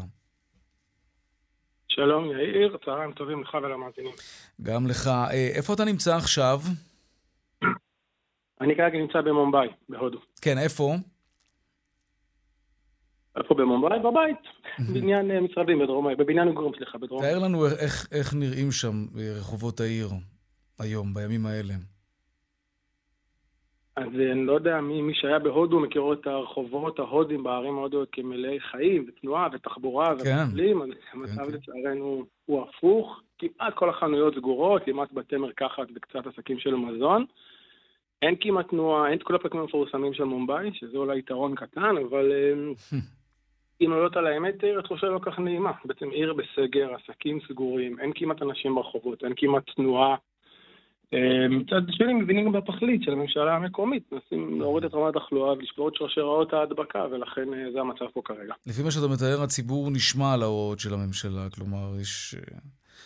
שלום יאיר, צהריים טובים לך ולמאזינים. גם לך. Uh, איפה אתה נמצא עכשיו? אני כרגע נמצא במומבאי, בהודו. כן, איפה? איפה במומבאי? בבית. בבניין אה, משרדים בדרום, בבניין מגורים, סליחה, בדרום. תאר לנו איך, איך נראים שם רחובות העיר היום, בימים האלה. אז אה, אני לא יודע, מי, מי שהיה בהודו מכיר את הרחובות ההודים בערים ההודיות כמלאי חיים ותנועה ותחבורה כן. ומסלים, אז כן, המצב כן. לצערנו הוא הפוך. כמעט כל החנויות סגורות, כמעט בתי מרקחת וקצת עסקים של מזון. אין כמעט תנועה, אין את כל הפרקים המפורסמים של מומבאי, שזה אולי יתרון קטן, אבל אה, אם עולות על האמת, עיר התחושה לא כך נעימה. בעצם עיר בסגר, עסקים סגורים, אין כמעט אנשים ברחובות, אין כמעט תנועה. מצד שני מבינים גם בתכלית של הממשלה המקומית, מנסים להוריד את רמת התחלואה ולשבור את שרשראות ההדבקה, ולכן אה, זה המצב פה כרגע. לפי מה שאתה מתאר, הציבור נשמע על ההוראות של הממשלה, כלומר, יש... אה,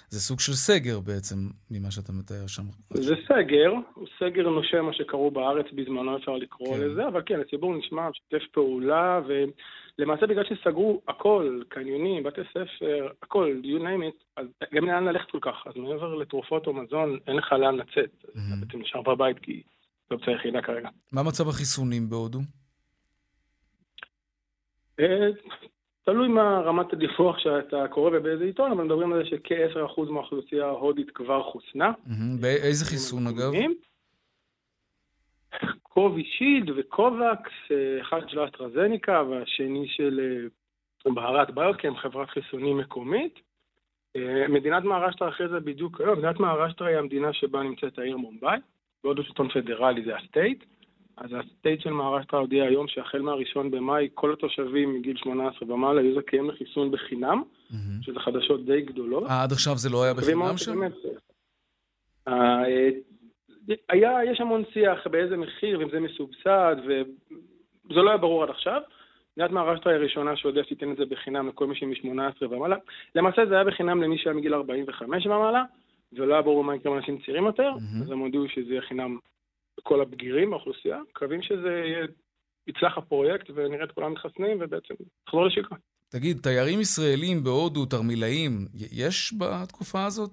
זה סוג של סגר בעצם, ממה שאתה מתאר שם. זה סגר, סגר נושם מה שקראו בארץ בזמנו, אפשר לקרוא כן. לזה, אבל כן, הציבור נשמע, משתף פעולה, ו... למעשה בגלל שסגרו הכל, קניונים, בתי ספר, הכל, you name it, אז גם לאן ללכת כל כך. אז מעבר לתרופות או מזון, אין לך לאן לצאת. Mm-hmm. אתה בעצם נשאר בבית כי זו אופציה היחידה כרגע. מה מצב החיסונים בהודו? אה, תלוי מה רמת הדיווח שאתה קורא ובאיזה עיתון, אבל מדברים על זה שכ-10% מהאוכלוסייה ההודית כבר חוסנה. באיזה חיסון אגב? קובישילד וקובקס, אחד של אסטרזניקה והשני של אה, Bharat Biotech, חברת חיסונים מקומית. אה, מדינת מהרשטרה אחרי זה בדיוק היום, מדינת מהרשטרה היא המדינה שבה נמצאת העיר מומבאי, בעוד שלטון פדרלי זה ה state. אז ה state של מהרשטרה הודיע היום שהחל מהראשון במאי כל התושבים מגיל 18 ומעלה יהיו זכאים לחיסון בחינם, mm-hmm. שזה חדשות די גדולות. אה, עד עכשיו זה לא היה בחינם שם? היה, יש המון שיח באיזה מחיר, ואם זה מסובסד, וזה לא היה ברור עד עכשיו. מדינת מהרשטרה היא הראשונה שהודיעה שתיתן את זה בחינם לכל מי שמ-18 ומעלה. למעשה זה היה בחינם למי שהיה מגיל 45 ומעלה, ולא היה ברור מה יקרה עם אנשים צעירים יותר, mm-hmm. אז הם הודיעו שזה יהיה חינם לכל הבגירים באוכלוסייה. מקווים שזה יהיה, יצלח הפרויקט ונראה את כולם מתחסנים, ובעצם נחזור לשגרה. תגיד, תיירים ישראלים בהודו, תרמילאים, יש בתקופה הזאת?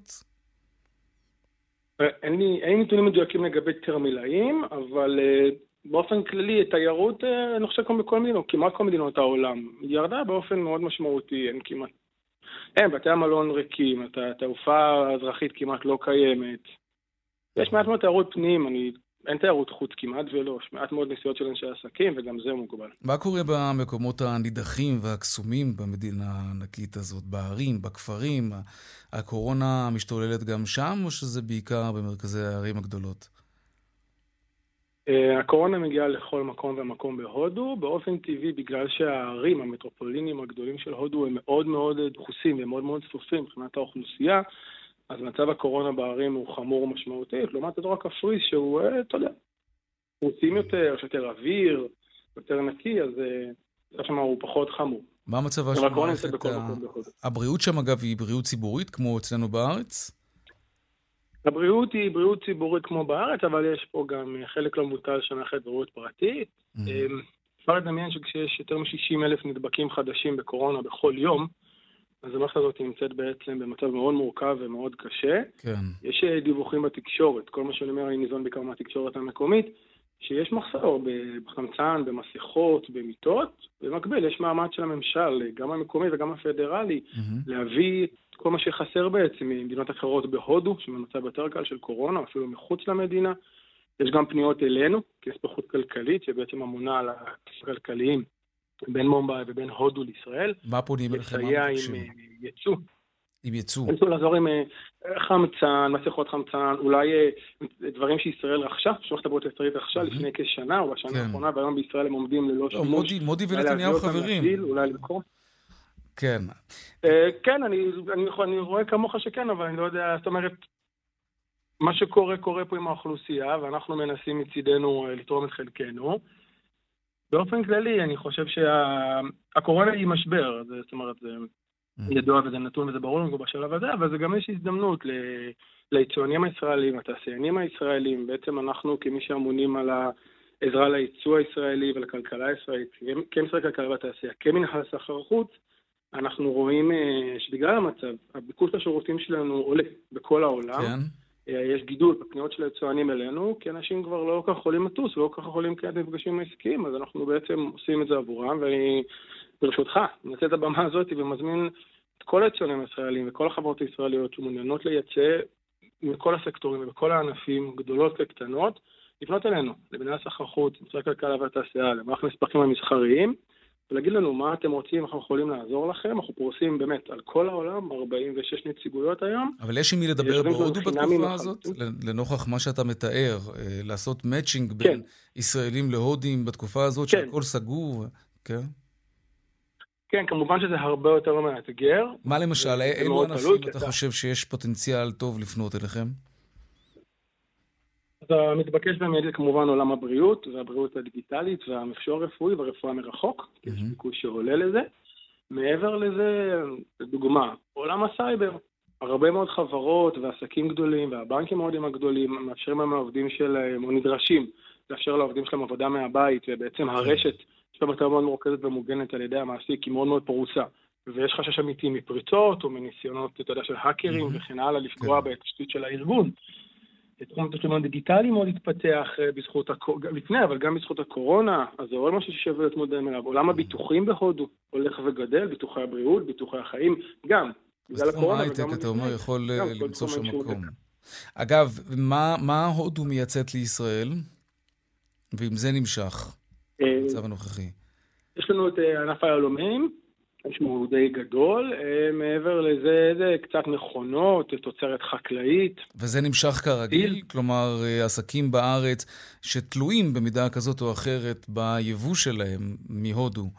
אין לי, אין נתונים מדויקים לגבי תרמילאים, אבל uh, באופן כללי, תיירות, uh, אני חושב כמו בכל מדינות, כמעט כל מדינות העולם, ירדה באופן מאוד משמעותי, אין כמעט... אין, בתי המלון ריקים, התעופה האזרחית כמעט לא קיימת. יש מעט מאוד תיירות פנים, אני אין תיירות חוץ כמעט ולא, יש מעט מאוד נסיעות של אנשי עסקים, וגם זה מוגבל. מה קורה במקומות הנידחים והקסומים במדינה הענקית הזאת, בערים, בכפרים? הקורונה משתוללת גם שם, או שזה בעיקר במרכזי הערים הגדולות? אה, הקורונה מגיעה לכל מקום ומקום בהודו, באופן טבעי בגלל שהערים, המטרופולינים הגדולים של הודו הם מאוד מאוד דחוסים ומאוד מאוד צפופים מבחינת האוכלוסייה, אז מצב הקורונה בערים הוא חמור משמעותית, לעומת אזור הכפרי שהוא, אה, אתה יודע, רוצים יותר, יש יותר אוויר, יותר נקי, אז אה, שם הוא פחות חמור. מה מצבה של מערכת הבריאות שם, אגב, היא בריאות ציבורית, כמו אצלנו בארץ? הבריאות היא בריאות ציבורית כמו בארץ, אבל יש פה גם חלק לא מבוטל של מערכת בריאות פרטית. Mm-hmm. אפשר לדמיין שכשיש יותר מ-60 אלף נדבקים חדשים בקורונה בכל יום, אז המערכת הזאת נמצאת בעצם במצב מאוד מורכב ומאוד קשה. כן. יש אה, דיווחים בתקשורת, כל מה שאני אומר אני ניזון בעיקר מהתקשורת המקומית, שיש מחסור בחמצן, במסכות, במיטות. במקביל, יש מאמץ של הממשל, גם המקומי וגם הפדרלי, mm-hmm. להביא כל מה שחסר בעצם ממדינות אחרות בהודו, שבמצב יותר קל של קורונה, אפילו מחוץ למדינה. יש גם פניות אלינו, כספחות כלכלית, שבעצם אמונה על הכלכליים בין מומבאי ובין הודו לישראל. מה פונים אליכם? לסייע עם אה, יצוא. עם יצוא. יצוא לעזור עם אה, חמצן, מסכות חמצן, אולי אה, דברים שישראל רכשה, שמערכת הבריאות הישראלית רכשה לפני כשנה או בשנה כן. האחרונה, והיום בישראל הם עומדים ללא לא, שימוש. מודי ונתניהו חברים. אולי למכור. כן. כן, אני רואה כמוך שכן, אבל אני לא יודע, זאת אומרת, מה שקורה, קורה פה עם האוכלוסייה, ואנחנו מנסים מצידנו לתרום את חלקנו. באופן כללי, אני חושב שהקורונה היא משבר, זה, זאת אומרת, זה mm. ידוע וזה נתון וזה ברור לנו בשלב הזה, אבל זה גם יש הזדמנות ל... ליצואנים הישראלים, לתעשיינים הישראלים, בעצם אנחנו כמי שאמונים על העזרה ליצוא הישראלי ולכלכלה הישראלית, כמשרד הכלכלה והתעשייה, כמנהל סחר חוץ, אנחנו רואים אה, שבגלל המצב, הביקוש לשירותים שלנו עולה בכל העולם. כן. אה, יש גידול בפניות של היצואנים אלינו, כי אנשים כבר לא כל כך יכולים לטוס ולא כל כך יכולים לקיים מפגשים עסקיים, אז אנחנו בעצם עושים את זה עבורם, ואני, ברשותך, מנצל את הבמה הזאת ומזמין את כל היצואנים הישראלים וכל החברות הישראליות שמעוניינות לייצא מכל הסקטורים ובכל הענפים, גדולות כקטנות, לפנות אלינו, למנהל סחר חוץ, משרד הכלכלה והתעשייה, למערכת המספקים המסחריים, ולהגיד לנו מה אתם רוצים, אנחנו יכולים לעזור לכם. אנחנו פורסים באמת על כל העולם, 46 נציגויות היום. אבל יש עם מי לדבר בהודו בתקופה הזאת? לנוכח מה שאתה מתאר, אה, לעשות מאצ'ינג בין כן. ישראלים להודים בתקופה הזאת, כן. שהכל סגור, כן? כן, כמובן שזה הרבה יותר מאתגר. מה למשל, אילו ענפים אתה חושב שיש פוטנציאל טוב לפנות אליכם? אז המתבקש במיידי כמובן עולם הבריאות, והבריאות הדיגיטלית, והמכשור הרפואי והרפואה מרחוק, כי יש ביקוש שעולה לזה. מעבר לזה, לדוגמה, עולם הסייבר. הרבה מאוד חברות ועסקים גדולים והבנקים המאודים הגדולים מאפשרים להם לעובדים שלהם, או נדרשים לאפשר לעובדים שלהם עבודה מהבית, ובעצם הרשת שלהם יותר מאוד מורכזת ומוגנת על ידי המעסיק, היא מאוד מאוד פרוסה. ויש חשש אמיתי מפריצות או מניסיונות, אתה יודע, של האקרים וכן הלאה, לפגוע כן. בתשתית של הארגון. תחום התשלום הדיגיטלי מאוד התפתח אה, בזכות, לפני, אבל גם בזכות הקורונה, אז זה עוד משהו ששווה להתמודד אליו. עולם הביטוחים בהודו הולך וגדל, ביטוחי הבריאות, ביטוחי החיים, גם. בגלל הקורונה וגם... הייטק, אתה אומר, יכול אה, למצוא שם מקום. אגב, מה, מה הודו מייצאת לישראל, ואם זה נמשך, אה, במצב הנוכחי? יש לנו את ענף היהלומים, שהוא די גדול. אה, מעבר לזה, זה קצת מכונות, תוצרת חקלאית. וזה נמשך כרגיל? כלומר, אה, עסקים בארץ שתלויים במידה כזאת או אחרת ביבוא שלהם מהודו.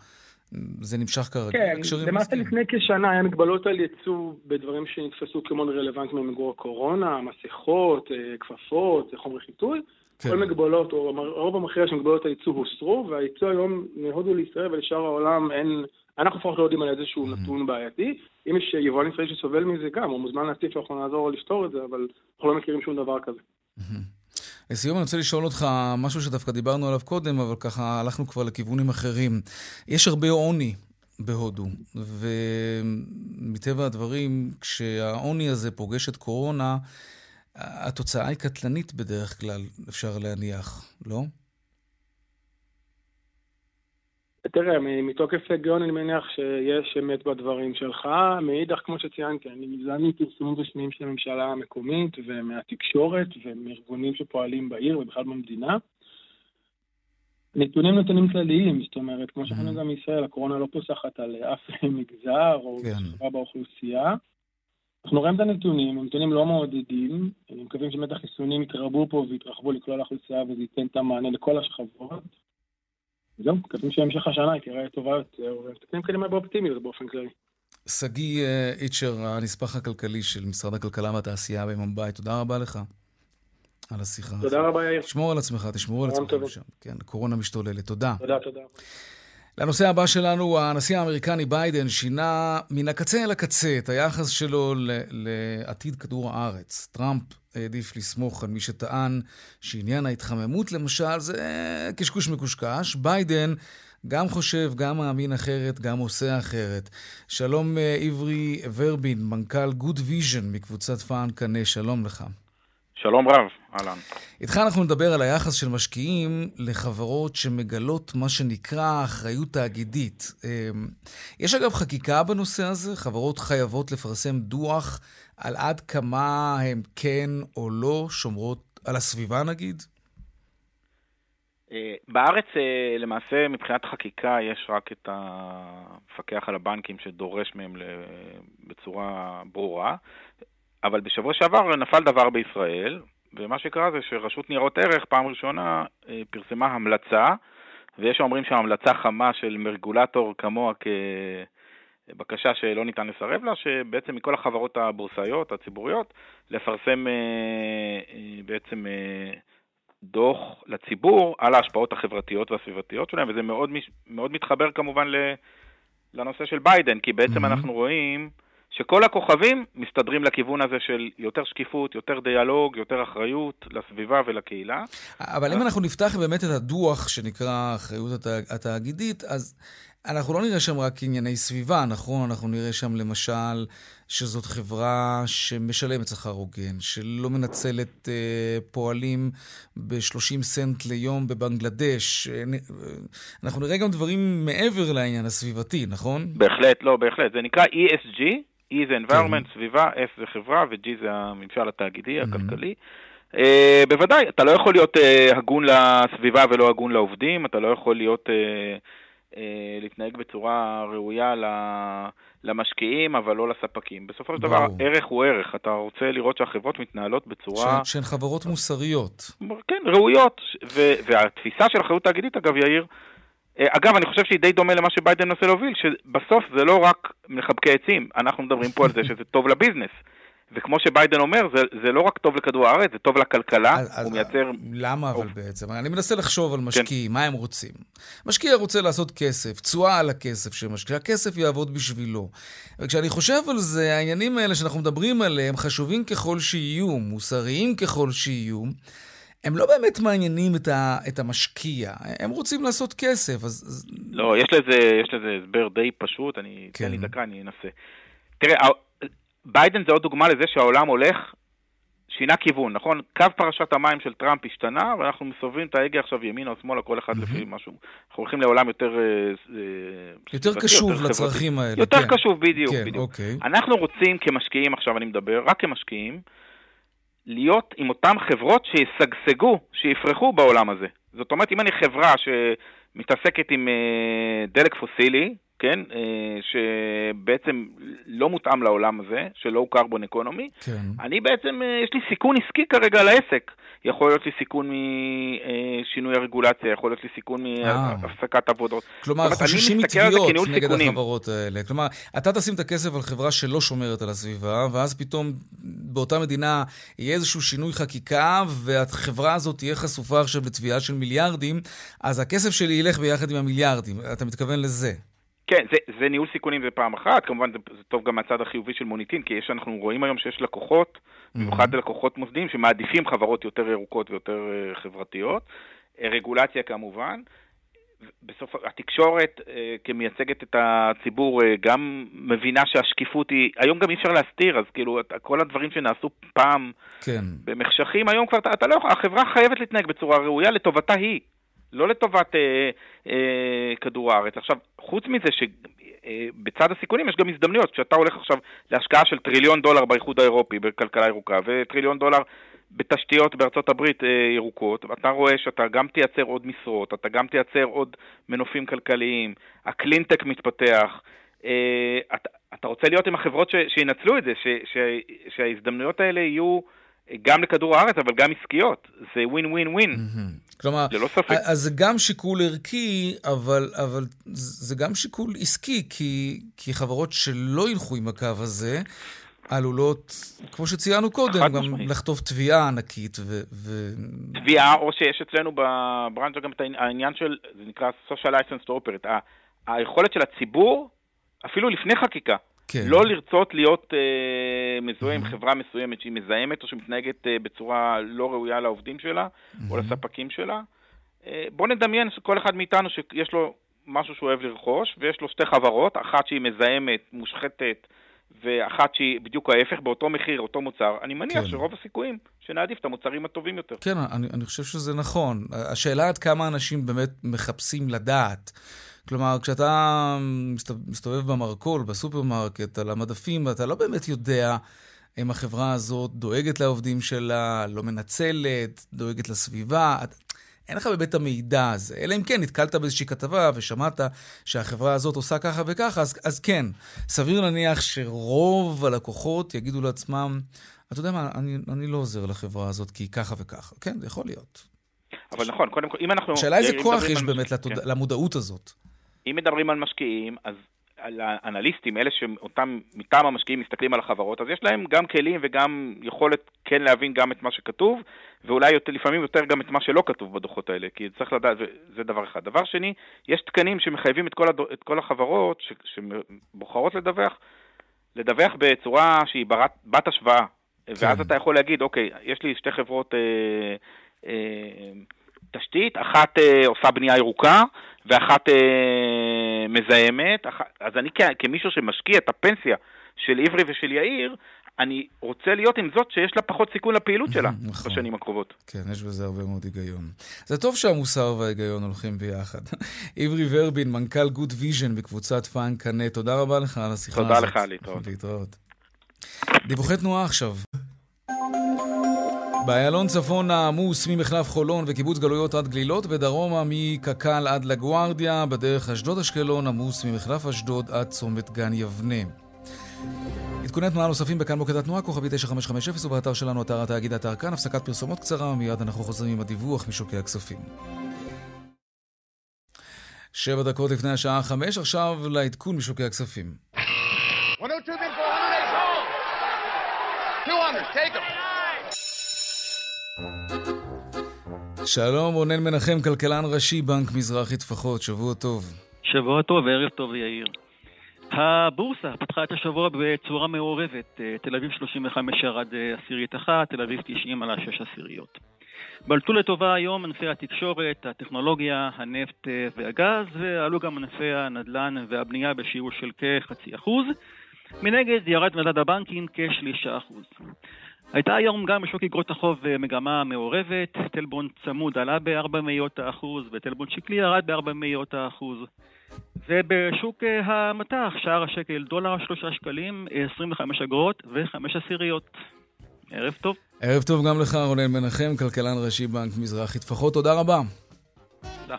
זה נמשך כרגיל? כן, למעשה לפני כשנה היה מגבלות על ייצוא בדברים שנתפסו כמאוד רלוונטיים ממיגור הקורונה, מסכות, אה, כפפות, חומרי חיטוי. כן. כל מגבלות, או רוב המכריע של מגבלות הייצוא הוסרו, והייצוא היום מהודו לישראל ולשאר העולם אין, אנחנו לפחות לא יודעים על איזשהו mm-hmm. נתון בעייתי. אם יש יבואן ישראלי שסובל מזה גם, הוא מוזמן להציף ואנחנו נעזור לפתור את זה, אבל אנחנו לא מכירים שום דבר כזה. Mm-hmm. לסיום אני רוצה לשאול אותך משהו שדווקא דיברנו עליו קודם, אבל ככה הלכנו כבר לכיוונים אחרים. יש הרבה עוני בהודו, ומטבע הדברים, כשהעוני הזה פוגש את קורונה, התוצאה היא קטלנית בדרך כלל, אפשר להניח, לא? תראה, מתוקף היגיון אני מניח שיש אמת בדברים שלך. מאידך, כמו שציינתי, אני מזדהה מפרסומים רשמיים של הממשלה המקומית ומהתקשורת ומארגונים שפועלים בעיר ובכלל במדינה. נתונים נתונים כלליים, זאת אומרת, כמו שאנחנו mm-hmm. גם בישראל, הקורונה לא פוסחת על אף מגזר או כן. חברה באוכלוסייה. אנחנו רואים את הנתונים, הנתונים לא מעודדים, אני מקווים שבאמת החיסונים יתרבו פה ויתרחבו לכלל האוכלוסייה וזה ייתן את המענה לכל השכבות. זהו, מקווים שהמשך השנה היא תראה טובה יותר, ומסתכלים קדימה באופטימיות באופן כללי. שגיא אה, איצ'ר, הנספח הכלכלי של משרד הכלכלה והתעשייה במומבאי, תודה רבה לך על השיחה. תודה רבה, יאיר. תשמור על עצמך, תשמור על עצמך שם. כן, קורונה משתוללת. תודה. תודה, תודה. לנושא הבא שלנו, הנשיא האמריקני ביידן שינה מן הקצה אל הקצה את היחס שלו לעתיד כדור הארץ. טראמפ העדיף לסמוך על מי שטען שעניין ההתחממות, למשל, זה קשקוש מקושקש. ביידן גם חושב, גם מאמין אחרת, גם עושה אחרת. שלום אה, עברי ורבין, מנכ"ל Good Vision מקבוצת פאהן קנה, שלום לך. שלום רב, אהלן. איתך אנחנו נדבר על היחס של משקיעים לחברות שמגלות מה שנקרא אחריות תאגידית. אמ, יש אגב חקיקה בנושא הזה? חברות חייבות לפרסם דוח על עד כמה הן כן או לא שומרות על הסביבה נגיד? אה, בארץ אה, למעשה מבחינת חקיקה יש רק את המפקח על הבנקים שדורש מהם בצורה ברורה. אבל בשבוע שעבר נפל דבר בישראל, ומה שקרה זה שרשות ניירות ערך פעם ראשונה אה, פרסמה המלצה, ויש האומרים שהמלצה חמה של מרגולטור כמוה כבקשה שלא ניתן לסרב לה, שבעצם מכל החברות הבורסאיות, הציבוריות, לפרסם אה, אה, בעצם דוח לציבור על ההשפעות החברתיות והסביבתיות שלהם, וזה מאוד, מאוד מתחבר כמובן לנושא של ביידן, כי בעצם mm-hmm. אנחנו רואים שכל הכוכבים מסתדרים לכיוון הזה של יותר שקיפות, יותר דיאלוג, יותר אחריות לסביבה ולקהילה. אבל אם אנחנו נפתח באמת את הדוח שנקרא אחריות התאגידית, אז אנחנו לא נראה שם רק ענייני סביבה, נכון? אנחנו נראה שם למשל שזאת חברה שמשלמת שכר הוגן, שלא מנצלת אה, פועלים ב-30 סנט ליום בבנגלדש. אה, אנחנו נראה גם דברים מעבר לעניין הסביבתי, נכון? בהחלט, לא, בהחלט. זה נקרא ESG, E זה environment, כן. סביבה, S זה חברה ו-G זה הממשל התאגידי, mm-hmm. הכלכלי. Uh, בוודאי, אתה לא יכול להיות uh, הגון לסביבה ולא הגון לעובדים, אתה לא יכול להיות, uh, להתנהג בצורה ראויה למשקיעים, אבל לא לספקים. בסופו של דבר, ערך הוא ערך. אתה רוצה לראות שהחברות מתנהלות בצורה... שהן חברות מוסריות. כן, ראויות. והתפיסה של אחריות תאגידית, אגב, יאיר, אה, אגב, אני חושב שהיא די דומה למה שביידן מנסה להוביל, שבסוף זה לא רק מחבקי עצים, אנחנו מדברים פה על זה שזה טוב לביזנס. וכמו שביידן אומר, זה, זה לא רק טוב לכדור הארץ, זה טוב לכלכלה, אז, הוא מייצר... למה אבל בעצם? אני מנסה לחשוב על משקיעים, כן. מה הם רוצים. משקיע רוצה לעשות כסף, תשואה על הכסף שמשקיע, הכסף יעבוד בשבילו. וכשאני חושב על זה, העניינים האלה שאנחנו מדברים עליהם, חשובים ככל שיהיו, מוסריים ככל שיהיו, הם לא באמת מעניינים את, ה, את המשקיע, הם רוצים לעשות כסף, אז... לא, יש לזה, יש לזה הסבר די פשוט, אני... כן. תן לי דקה, אני אנסה. תראה, ביידן זה עוד דוגמה לזה שהעולם הולך, שינה כיוון, נכון? קו פרשת המים של טראמפ השתנה, ואנחנו מסובבים את ההגה עכשיו ימינה או שמאלה, כל אחד mm-hmm. לפי משהו. אנחנו הולכים לעולם יותר... אה, אה, יותר קשוב יותר לצרכים האלה. יותר כן. קשוב, בדיוק, כן, בדיוק. אוקיי. אנחנו רוצים כמשקיעים, עכשיו אני מדבר, רק כמשקיעים, להיות עם אותן חברות שישגשגו, שיפרחו בעולם הזה. זאת אומרת, אם אני חברה שמתעסקת עם אה, דלק פוסילי, כן, אה, שבעצם לא מותאם לעולם הזה, של לואו קרבון אקונומי, כן. אני בעצם, אה, יש לי סיכון עסקי כרגע על העסק. יכול להיות לי סיכון משינוי הרגולציה, יכול להיות לי סיכון מהפסקת עבודות. כלומר, חוששים מתביעות נגד סיכונים. החברות האלה. כלומר, אתה תשים את הכסף על חברה שלא שומרת על הסביבה, ואז פתאום באותה מדינה יהיה איזשהו שינוי חקיקה, והחברה הזאת תהיה חשופה עכשיו לתביעה של מיליארדים, אז הכסף שלי ילך ביחד עם המיליארדים. אתה מתכוון לזה. כן, זה, זה ניהול סיכונים זה פעם אחת, כמובן זה, זה טוב גם מהצד החיובי של מוניטין, כי יש, אנחנו רואים היום שיש לקוחות, mm-hmm. במיוחד לקוחות מוסדיים, שמעדיפים חברות יותר ירוקות ויותר uh, חברתיות, uh, רגולציה כמובן. בסוף התקשורת uh, כמייצגת את הציבור uh, גם מבינה שהשקיפות היא, היום גם אי אפשר להסתיר, אז כאילו כל הדברים שנעשו פעם כן. במחשכים, היום כבר אתה, אתה לא יכול, החברה חייבת להתנהג בצורה ראויה לטובתה היא. לא לטובת אה, אה, כדור הארץ. עכשיו, חוץ מזה שבצד אה, הסיכונים יש גם הזדמנויות. כשאתה הולך עכשיו להשקעה של טריליון דולר באיחוד האירופי בכלכלה ירוקה, וטריליון דולר בתשתיות בארצות הברית אה, ירוקות, אתה רואה שאתה גם תייצר עוד משרות, אתה גם תייצר עוד מנופים כלכליים, הקלינטק מתפתח. אה, אתה, אתה רוצה להיות עם החברות ש, שינצלו את זה, ש, ש, שההזדמנויות האלה יהיו גם לכדור הארץ, אבל גם עסקיות. זה ווין ווין ווין. כלומר, ללא ספק. אז זה גם שיקול ערכי, אבל, אבל זה גם שיקול עסקי, כי, כי חברות שלא ילכו עם הקו הזה, עלולות, כמו שציינו קודם, גם משמעית. לכתוב תביעה ענקית. ו, ו... תביעה, או שיש אצלנו בברנז'ה גם את העניין של, זה נקרא social license to operate, היכולת של הציבור, אפילו לפני חקיקה, כן. לא לרצות להיות אה, מזוהה עם mm-hmm. חברה מסוימת שהיא מזהמת או שמתנהגת אה, בצורה לא ראויה לעובדים שלה mm-hmm. או לספקים שלה. אה, בוא נדמיין שכל אחד מאיתנו שיש לו משהו שהוא אוהב לרכוש, ויש לו שתי חברות, אחת שהיא מזהמת, מושחתת, ואחת שהיא בדיוק ההפך, באותו מחיר, אותו מוצר, אני מניח כן. שרוב הסיכויים שנעדיף את המוצרים הטובים יותר. כן, אני, אני חושב שזה נכון. השאלה עד כמה אנשים באמת מחפשים לדעת. כלומר, כשאתה מסתובב במרכול, בסופרמרקט, על המדפים, אתה לא באמת יודע אם החברה הזאת דואגת לעובדים שלה, לא מנצלת, דואגת לסביבה. אין לך באמת המידע הזה, אלא אם כן נתקלת באיזושהי כתבה ושמעת שהחברה הזאת עושה ככה וככה, אז, אז כן, סביר להניח שרוב הלקוחות יגידו לעצמם, אתה יודע מה, אני, אני לא עוזר לחברה הזאת כי היא ככה וככה. כן, זה יכול להיות. אבל נכון, קודם כל, אם אנחנו... השאלה איזה כוח יש באמת לתוד... כן. למודעות הזאת. אם מדברים על משקיעים, אז על האנליסטים, אלה שאותם מטעם המשקיעים מסתכלים על החברות, אז יש להם גם כלים וגם יכולת כן להבין גם את מה שכתוב, ואולי יותר, לפעמים יותר גם את מה שלא כתוב בדוחות האלה, כי צריך לדעת, זה דבר אחד. דבר שני, יש תקנים שמחייבים את כל, הדו, את כל החברות ש, שבוחרות לדווח, לדווח בצורה שהיא ברת, בת השוואה. כן. ואז אתה יכול להגיד, אוקיי, יש לי שתי חברות אה, אה, תשתית, אחת אה, עושה בנייה ירוקה ואחת אה, מזהמת, אח... אז אני כ... כמישהו שמשקיע את הפנסיה של עברי ושל יאיר, אני רוצה להיות עם זאת שיש לה פחות סיכון לפעילות שלה נכון. בשנים הקרובות. כן, יש בזה הרבה מאוד היגיון. זה טוב שהמוסר וההיגיון הולכים ביחד. עברי ורבין, מנכ"ל Good Vision בקבוצת פאהן קנה, תודה רבה לך על השיחה תודה הזאת. תודה לך, להתראות. להתראות. דיווחי תנועה עכשיו. באיילון צפון העמוס ממחלף חולון וקיבוץ גלויות עד גלילות, ודרומה מקק"ל עד לגוארדיה, בדרך אשדוד-אשקלון עמוס ממחלף אשדוד עד צומת גן יבנה. עדכוני תנועה נוספים בכאן מוקד התנועה, כוכבית 9550 ובאתר שלנו, אתר התאגיד אתר כאן, הפסקת פרסומות קצרה, ומיד אנחנו חוזרים עם הדיווח משוקי הכספים. שבע דקות לפני השעה חמש, עכשיו לעדכון משוקי הכספים. 102 200, take them. שלום, רונן מנחם, כלכלן ראשי, בנק מזרחי טפחות, שבוע טוב. שבוע טוב וערב טוב, יאיר. הבורסה פתחה את השבוע בצורה מעורבת. אה, תל אביב 35 ירד אה, עשירית אחת, תל אביב 90 על השש עשיריות. בלטו לטובה היום ענפי התקשורת, הטכנולוגיה, הנפט אה, והגז, ועלו גם ענפי הנדל"ן והבנייה בשיעור של כחצי אחוז. מנגד ירד מדד הבנקים כשלישה אחוז. הייתה היום גם בשוק אגרות החוב אה, מגמה מעורבת, טלבון צמוד עלה ב-4 מאיות האחוז וטלבון שקלי ירד ב-4 מאיות האחוז. ובשוק אה, המטח, שער השקל דולר 3 שקלים, 25 אגרות ו-5 עשיריות. ערב טוב. ערב טוב גם לך, רונן מנחם, כלכלן ראשי בנק מזרחי טפחות. תודה רבה. תודה.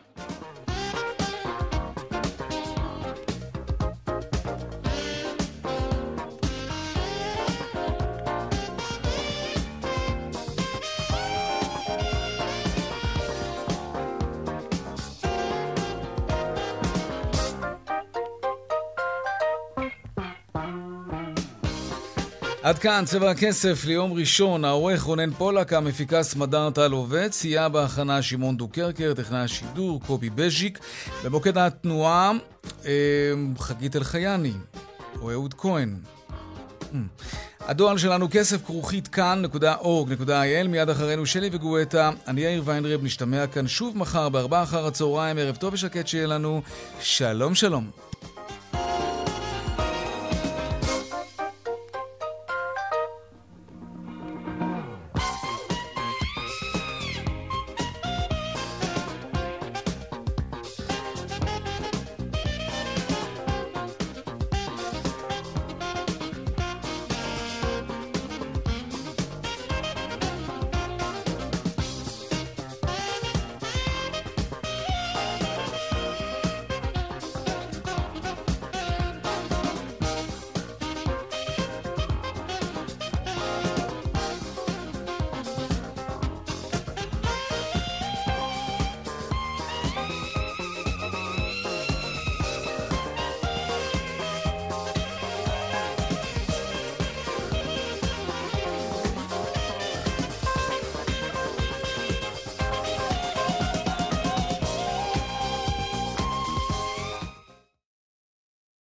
עד כאן צבע הכסף ליום ראשון, העורך רונן פולק, המפיקה סמדר טל עובד, סייע בהכנה שמעון דוקרקר, טכנאי השידור קובי בז'יק, במוקד התנועה אה, חגית אלחייני, או אהוד כהן. Hmm. הדואל שלנו כסף כרוכית כאן.org.il מיד אחרינו שלי וגואטה. אני יאיר ויינרב, נשתמע כאן שוב מחר בארבעה אחר הצהריים, ערב טוב ושקט שיהיה לנו. שלום שלום.